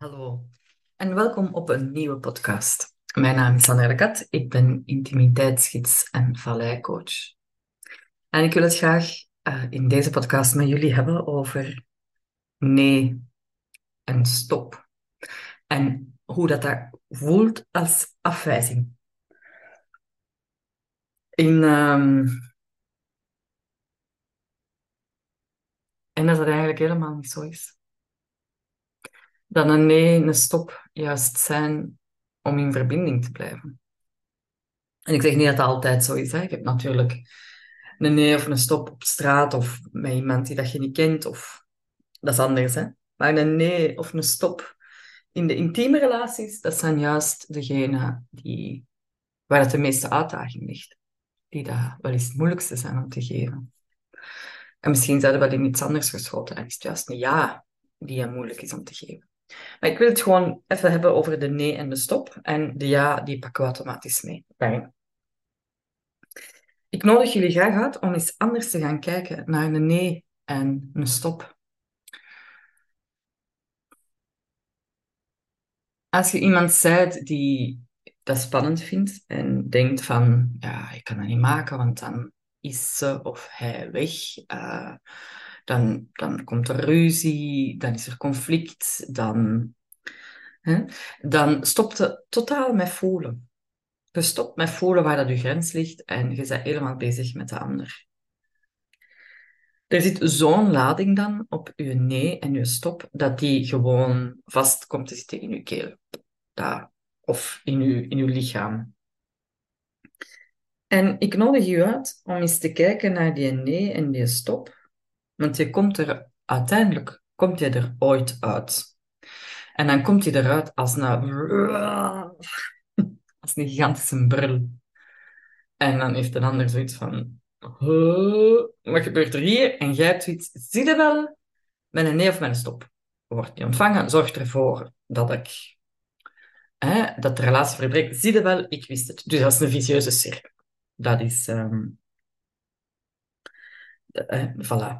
Hallo en welkom op een nieuwe podcast. Mijn naam is Anne Kat, ik ben intimiteitsgids en valleicoach. En ik wil het graag uh, in deze podcast met jullie hebben over nee en stop. En hoe dat, dat voelt als afwijzing. In, um... En dat het eigenlijk helemaal niet zo is dat een nee en een stop juist zijn om in verbinding te blijven. En ik zeg niet dat dat altijd zo is. Hè. Ik heb natuurlijk een nee of een stop op straat of met iemand die dat je niet kent. Of... Dat is anders. Hè. Maar een nee of een stop in de intieme relaties, dat zijn juist degenen die, waar het de meeste uitdaging ligt. Die dat wel eens het moeilijkste zijn om te geven. En misschien zijn er wel in iets anders geschoten. En is het juist een ja die moeilijk is om te geven. Maar ik wil het gewoon even hebben over de nee en de stop. En de ja, die pakken we automatisch mee. Ik nodig jullie graag uit om eens anders te gaan kijken naar een nee en een stop. Als je iemand zijt die dat spannend vindt en denkt van, ja, ik kan dat niet maken, want dan is ze of hij weg. Uh, dan, dan komt er ruzie, dan is er conflict, dan, hè, dan stopt het totaal met voelen. Je stopt met voelen waar dat je grens ligt en je bent helemaal bezig met de ander. Er zit zo'n lading dan op je nee en je stop, dat die gewoon vast komt te zitten in je keel. Daar, of in je, in uw lichaam. En ik nodig je uit om eens te kijken naar die nee en die stop want je komt er uiteindelijk komt je er ooit uit. En dan komt je eruit als een, als een gigantische brul. En dan heeft een ander zoiets van, wat gebeurt er hier? En jij hebt zoiets, zie je wel, met een nee of met een stop. Wordt niet ontvangen, zorgt ervoor dat ik, hè, dat de relatie verbreekt. Zie je wel, ik wist het. Dus dat is een vicieuze cirkel. Dat is, um, uh,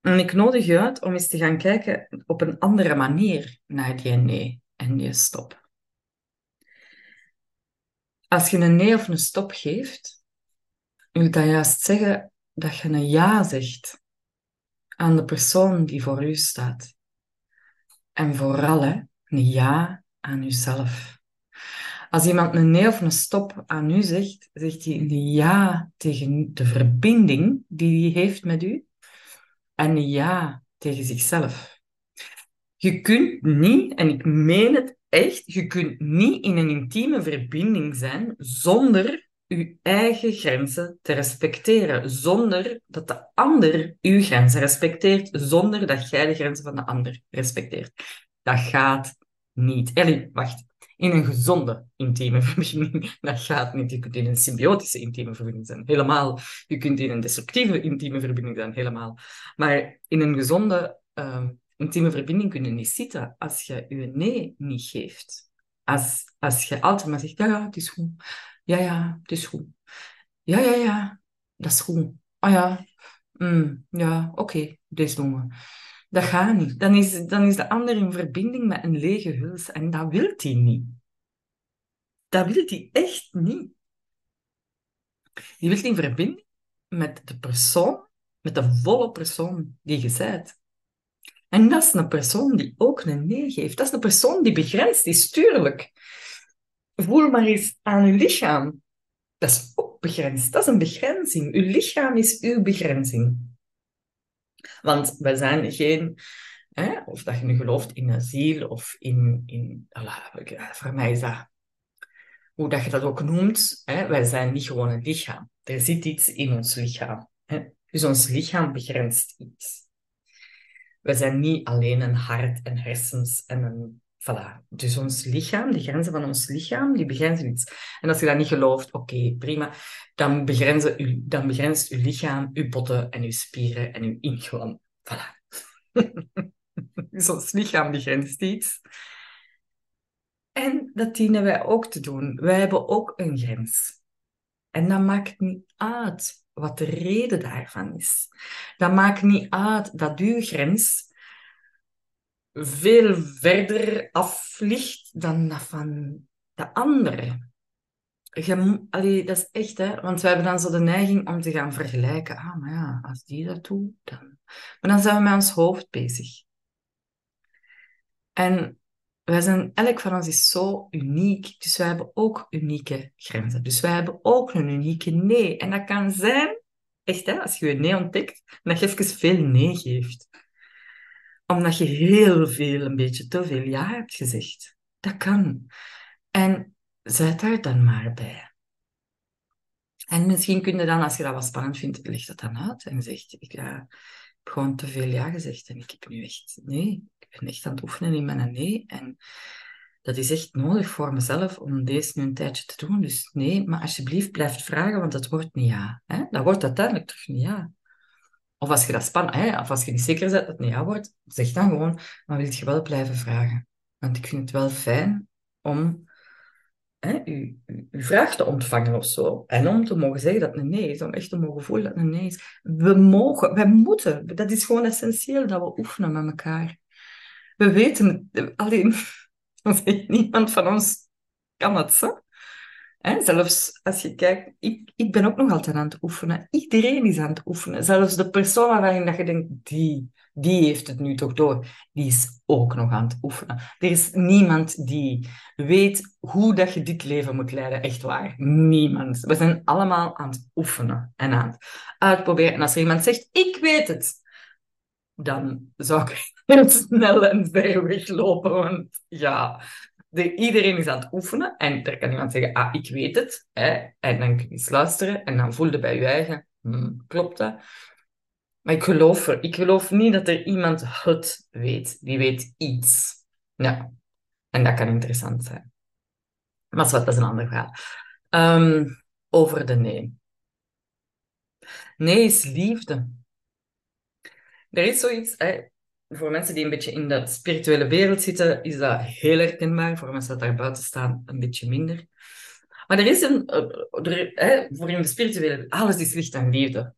en ik nodig je uit om eens te gaan kijken op een andere manier naar die nee en die stop. Als je een nee of een stop geeft, wil dat juist zeggen dat je een ja zegt aan de persoon die voor u staat. En vooral hè, een ja aan jezelf. Als iemand een nee of een stop aan u zegt, zegt hij een ja tegen de verbinding die hij heeft met u en een ja tegen zichzelf. Je kunt niet, en ik meen het echt, je kunt niet in een intieme verbinding zijn zonder uw eigen grenzen te respecteren, zonder dat de ander uw grenzen respecteert, zonder dat jij de grenzen van de ander respecteert. Dat gaat niet. Ellie, wacht in een gezonde intieme verbinding. Dat gaat niet. Je kunt in een symbiotische intieme verbinding zijn, helemaal. Je kunt in een destructieve intieme verbinding zijn, helemaal. Maar in een gezonde uh, intieme verbinding kun je niet zitten als je je nee niet geeft. Als, als je altijd maar zegt, ja, ja, het is goed. Ja, ja, het is goed. Ja, ja, ja, dat is goed. Oh ja, mm, ja, oké, okay, deze doen we. Dat gaat niet. Dan is, dan is de ander in verbinding met een lege huls en dat wil hij niet. Dat wil hij echt niet. Die wil in verbinding met de persoon, met de volle persoon die je bent. En dat is een persoon die ook een nee geeft. Dat is een persoon die begrensd is, tuurlijk. Voel maar eens aan uw lichaam. Dat is ook begrensd. Dat is een begrenzing. Uw lichaam is uw begrenzing. Want we zijn geen, of dat je nu gelooft in ziel of in, in voor mij is dat, hoe dat je dat ook noemt, wij zijn niet gewoon een lichaam. Er zit iets in ons lichaam. Dus ons lichaam begrenst iets. We zijn niet alleen een hart en hersens en een Voilà. Dus ons lichaam, de grenzen van ons lichaam, die begrenzen iets. En als je dat niet gelooft, oké, prima. Dan, begrenzen dan begrenst uw lichaam, uw botten en uw spieren en uw ingewanden. Voilà. dus ons lichaam begrenst iets. En dat dienen wij ook te doen. Wij hebben ook een grens. En dat maakt niet uit wat de reden daarvan is. Dat maakt niet uit dat uw grens veel verder af ligt dan dat van de andere. Je, dat is echt, hè? Want we hebben dan zo de neiging om te gaan vergelijken. Ah, maar ja, als die dat doet, dan... Maar dan zijn we met ons hoofd bezig. En wij zijn, elk van ons is zo uniek, dus wij hebben ook unieke grenzen. Dus wij hebben ook een unieke nee. En dat kan zijn, echt hè, als je een nee ontdekt, dat je even veel nee geeft. Omdat je heel veel, een beetje te veel ja hebt gezegd. Dat kan. En zet daar dan maar bij. En misschien kun je dan, als je dat wat spannend vindt, leg dat dan uit en zegt, ik ja, heb gewoon te veel ja gezegd en ik heb nu echt nee. Ik ben echt aan het oefenen in mijn nee. En dat is echt nodig voor mezelf om deze nu een tijdje te doen. Dus nee, maar alsjeblieft blijf vragen, want dat wordt niet ja. Hè? Dat wordt uiteindelijk terug niet ja. Of als je dat spannend, hè? of als je niet zeker bent dat het niet ja wordt, zeg dan gewoon, maar wil je wel blijven vragen? Want ik vind het wel fijn om hè, vraag te ontvangen of zo. En om te mogen zeggen dat het een nee is, om echt te mogen voelen dat het een nee is. We mogen, wij moeten. Dat is gewoon essentieel dat we oefenen met elkaar. We weten, alleen, niemand van ons kan het zo. Zelfs als je kijkt, ik, ik ben ook nog altijd aan het oefenen. Iedereen is aan het oefenen. Zelfs de persoon waarvan je denkt, die, die heeft het nu toch door, die is ook nog aan het oefenen. Er is niemand die weet hoe dat je dit leven moet leiden. Echt waar. Niemand. We zijn allemaal aan het oefenen en aan het uitproberen. En als er iemand zegt, ik weet het, dan zou ik heel snel en ver weglopen. Want ja, de, iedereen is aan het oefenen. En er kan iemand zeggen, ah, ik weet het. Hè? En dan kun je eens luisteren. En dan voelde bij je eigen, hmm, klopt dat? Maar ik geloof er. Ik geloof niet dat er iemand het weet. Die weet iets. Ja. En dat kan interessant zijn. Maar dat is een ander verhaal. Um, over de nee. Nee is liefde. Er is zoiets, hè, voor mensen die een beetje in de spirituele wereld zitten, is dat heel herkenbaar. Voor mensen die daar buiten staan, een beetje minder. Maar er is een, eh, hè, voor in de spirituele alles is licht en liefde.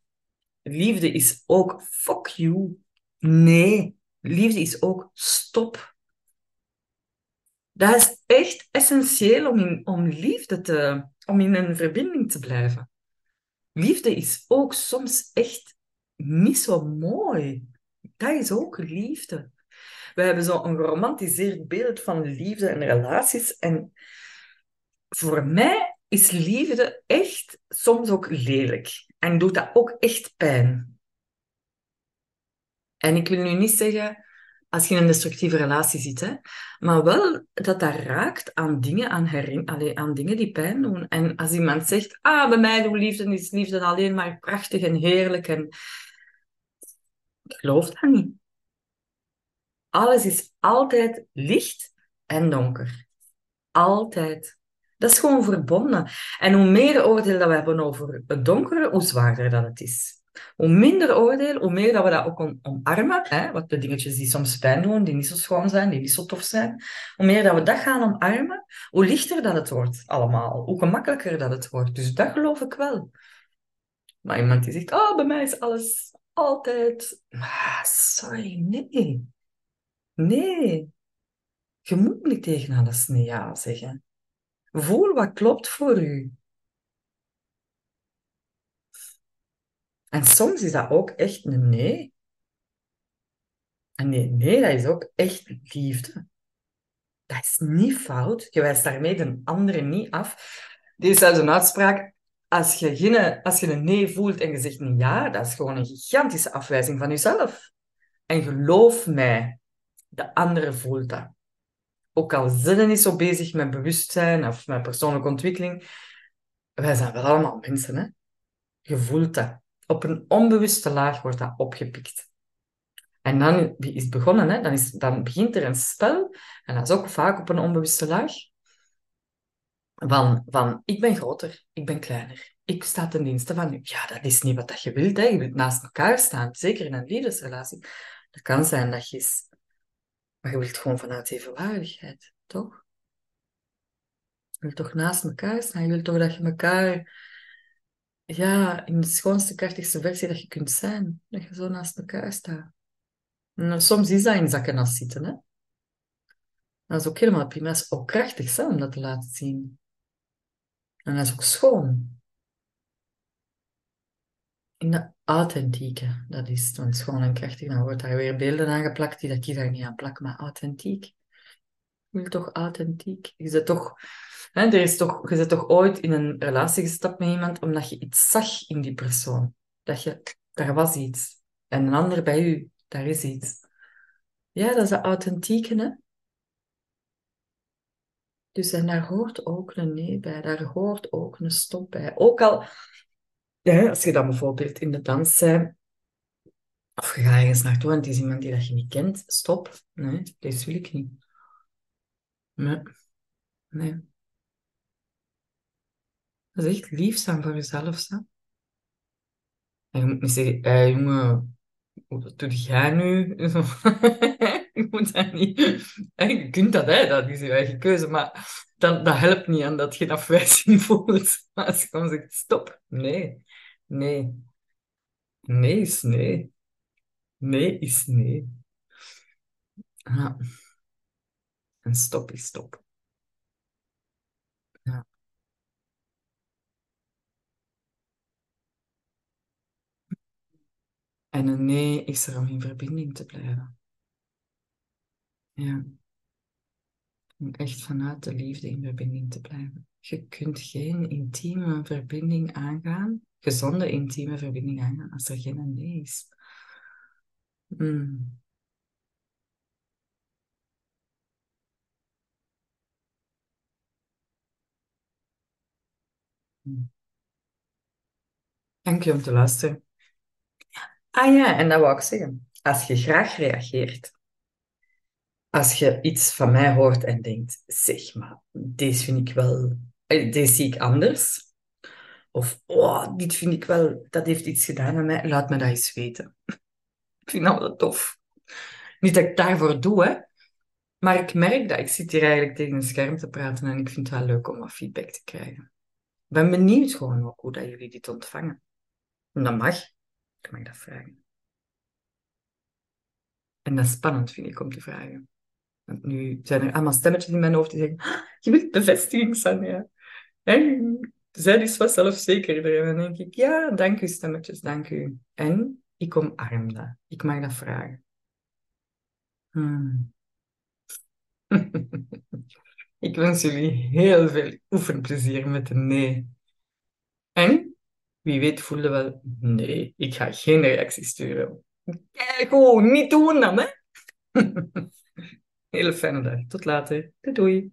Liefde is ook fuck you. Nee, liefde is ook stop. Dat is echt essentieel om in, om liefde te, om in een verbinding te blijven. Liefde is ook soms echt niet zo mooi. Dat is ook liefde. We hebben zo'n geromantiseerd beeld van liefde en relaties. En voor mij is liefde echt soms ook lelijk. En doet dat ook echt pijn. En ik wil nu niet zeggen als je in een destructieve relatie zit, hè, maar wel dat dat raakt aan dingen, aan, herin, aan dingen die pijn doen. En als iemand zegt, ah, bij mij doet liefde is liefde alleen maar prachtig en heerlijk en ik geloof dat niet. Alles is altijd licht en donker. Altijd. Dat is gewoon verbonden. En hoe meer oordeel dat we hebben over het donkere, hoe zwaarder dat het is. Hoe minder oordeel, hoe meer dat we dat ook omarmen. Hè? Wat de dingetjes die soms pijn doen, die niet zo schoon zijn, die niet zo tof zijn. Hoe meer dat we dat gaan omarmen, hoe lichter dat het wordt allemaal. Hoe gemakkelijker dat het wordt. Dus dat geloof ik wel. Maar iemand die zegt, oh, bij mij is alles altijd... Sorry, nee. Nee. Je moet niet tegen alles nee ja zeggen. Voel wat klopt voor u. En soms is dat ook echt een nee. En nee, nee, dat is ook echt liefde. Dat is niet fout. Je wijst daarmee de andere niet af. Dit is zelfs een uitspraak. Als je, als je een nee voelt en je zegt een ja, dat is gewoon een gigantische afwijzing van jezelf. En geloof mij, de andere voelt dat. Ook al zijn we niet zo bezig met bewustzijn of met persoonlijke ontwikkeling, wij zijn wel allemaal mensen, hè? Je voelt dat. Op een onbewuste laag wordt dat opgepikt. En dan is het begonnen, hè? Dan, is, dan begint er een spel, en dat is ook vaak op een onbewuste laag, van, van ik ben groter, ik ben kleiner. Ik sta ten dienste van u. Ja, dat is niet wat dat je wilt. Hè? Je wilt naast elkaar staan, zeker in een liefdesrelatie. Dat kan zijn dat je is... Maar je wilt gewoon vanuit evenwaardigheid, toch? Je wilt toch naast elkaar staan? Je wilt toch dat je elkaar ja, in de schoonste, krachtigste versie dat je kunt zijn. Dat je zo naast elkaar staat. En soms is dat in zakken als zitten, hè. Dat is ook helemaal prima. Dat is ook krachtig hè, om dat te laten zien. En dat is ook schoon. In de authentieke, dat is dan schoon en krachtig. Dan wordt daar weer beelden aangeplakt die dat ik daar niet aan plak, maar authentiek. Ik wil toch authentiek? Je zit toch, hè, er is toch, je zit toch ooit in een relatie gestapt met iemand omdat je iets zag in die persoon. Dat je, daar was iets. En een ander bij u, daar is iets. Ja, dat is de authentieke, hè? Dus en daar hoort ook een nee bij, daar hoort ook een stop bij. Ook al, ja, als je dan bijvoorbeeld in de dans bent, of je gaat ergens naartoe en het is iemand die dat je niet kent, stop. Nee, deze wil ik niet. Nee. Nee. Dat is echt lief zijn voor jezelf, hè? En je moet niet zeggen, eh, jongen, wat doe jij nu? je moet dat niet... Je kunt dat, hè? dat is je eigen keuze, maar dat, dat helpt niet aan dat je afwijzing voelt. Als je gewoon zegt, stop, nee, nee. Nee is nee. Nee is nee. Ja. En stop is stop. En een nee is er om in verbinding te blijven. Ja. Om echt vanuit de liefde in verbinding te blijven. Je kunt geen intieme verbinding aangaan, gezonde intieme verbinding aangaan, als er geen nee is. Mm. Mm. Dank je om te luisteren. Ah ja, en dat wou ik zeggen. Als je graag reageert, als je iets van mij hoort en denkt, zeg maar, deze vind ik wel, eh, deze zie ik anders. Of, oh, dit vind ik wel, dat heeft iets gedaan aan mij. Laat me dat eens weten. Ik vind dat wel tof. Niet dat ik daarvoor doe, hè. Maar ik merk dat ik zit hier eigenlijk tegen een scherm te praten en ik vind het wel leuk om wat feedback te krijgen. Ik ben benieuwd gewoon ook hoe dat jullie dit ontvangen. En dat mag. Ik mag dat vragen. En dat is spannend, vind ik, om te vragen. Nu zijn er allemaal stemmetjes in mijn hoofd die zeggen, ah, je wilt bevestiging, Sanja. En zij is wat zelfzekerder. En dan denk ik, ja, dank u stemmetjes, dank u. En ik omarm dat. Ik mag dat vragen. Hmm. ik wens jullie heel veel oefenplezier met de nee. En wie weet voelen wel, nee, ik ga geen reactie sturen. Kijk, niet doen dan, hè? Hele fijne dag. Tot later. Doei doei.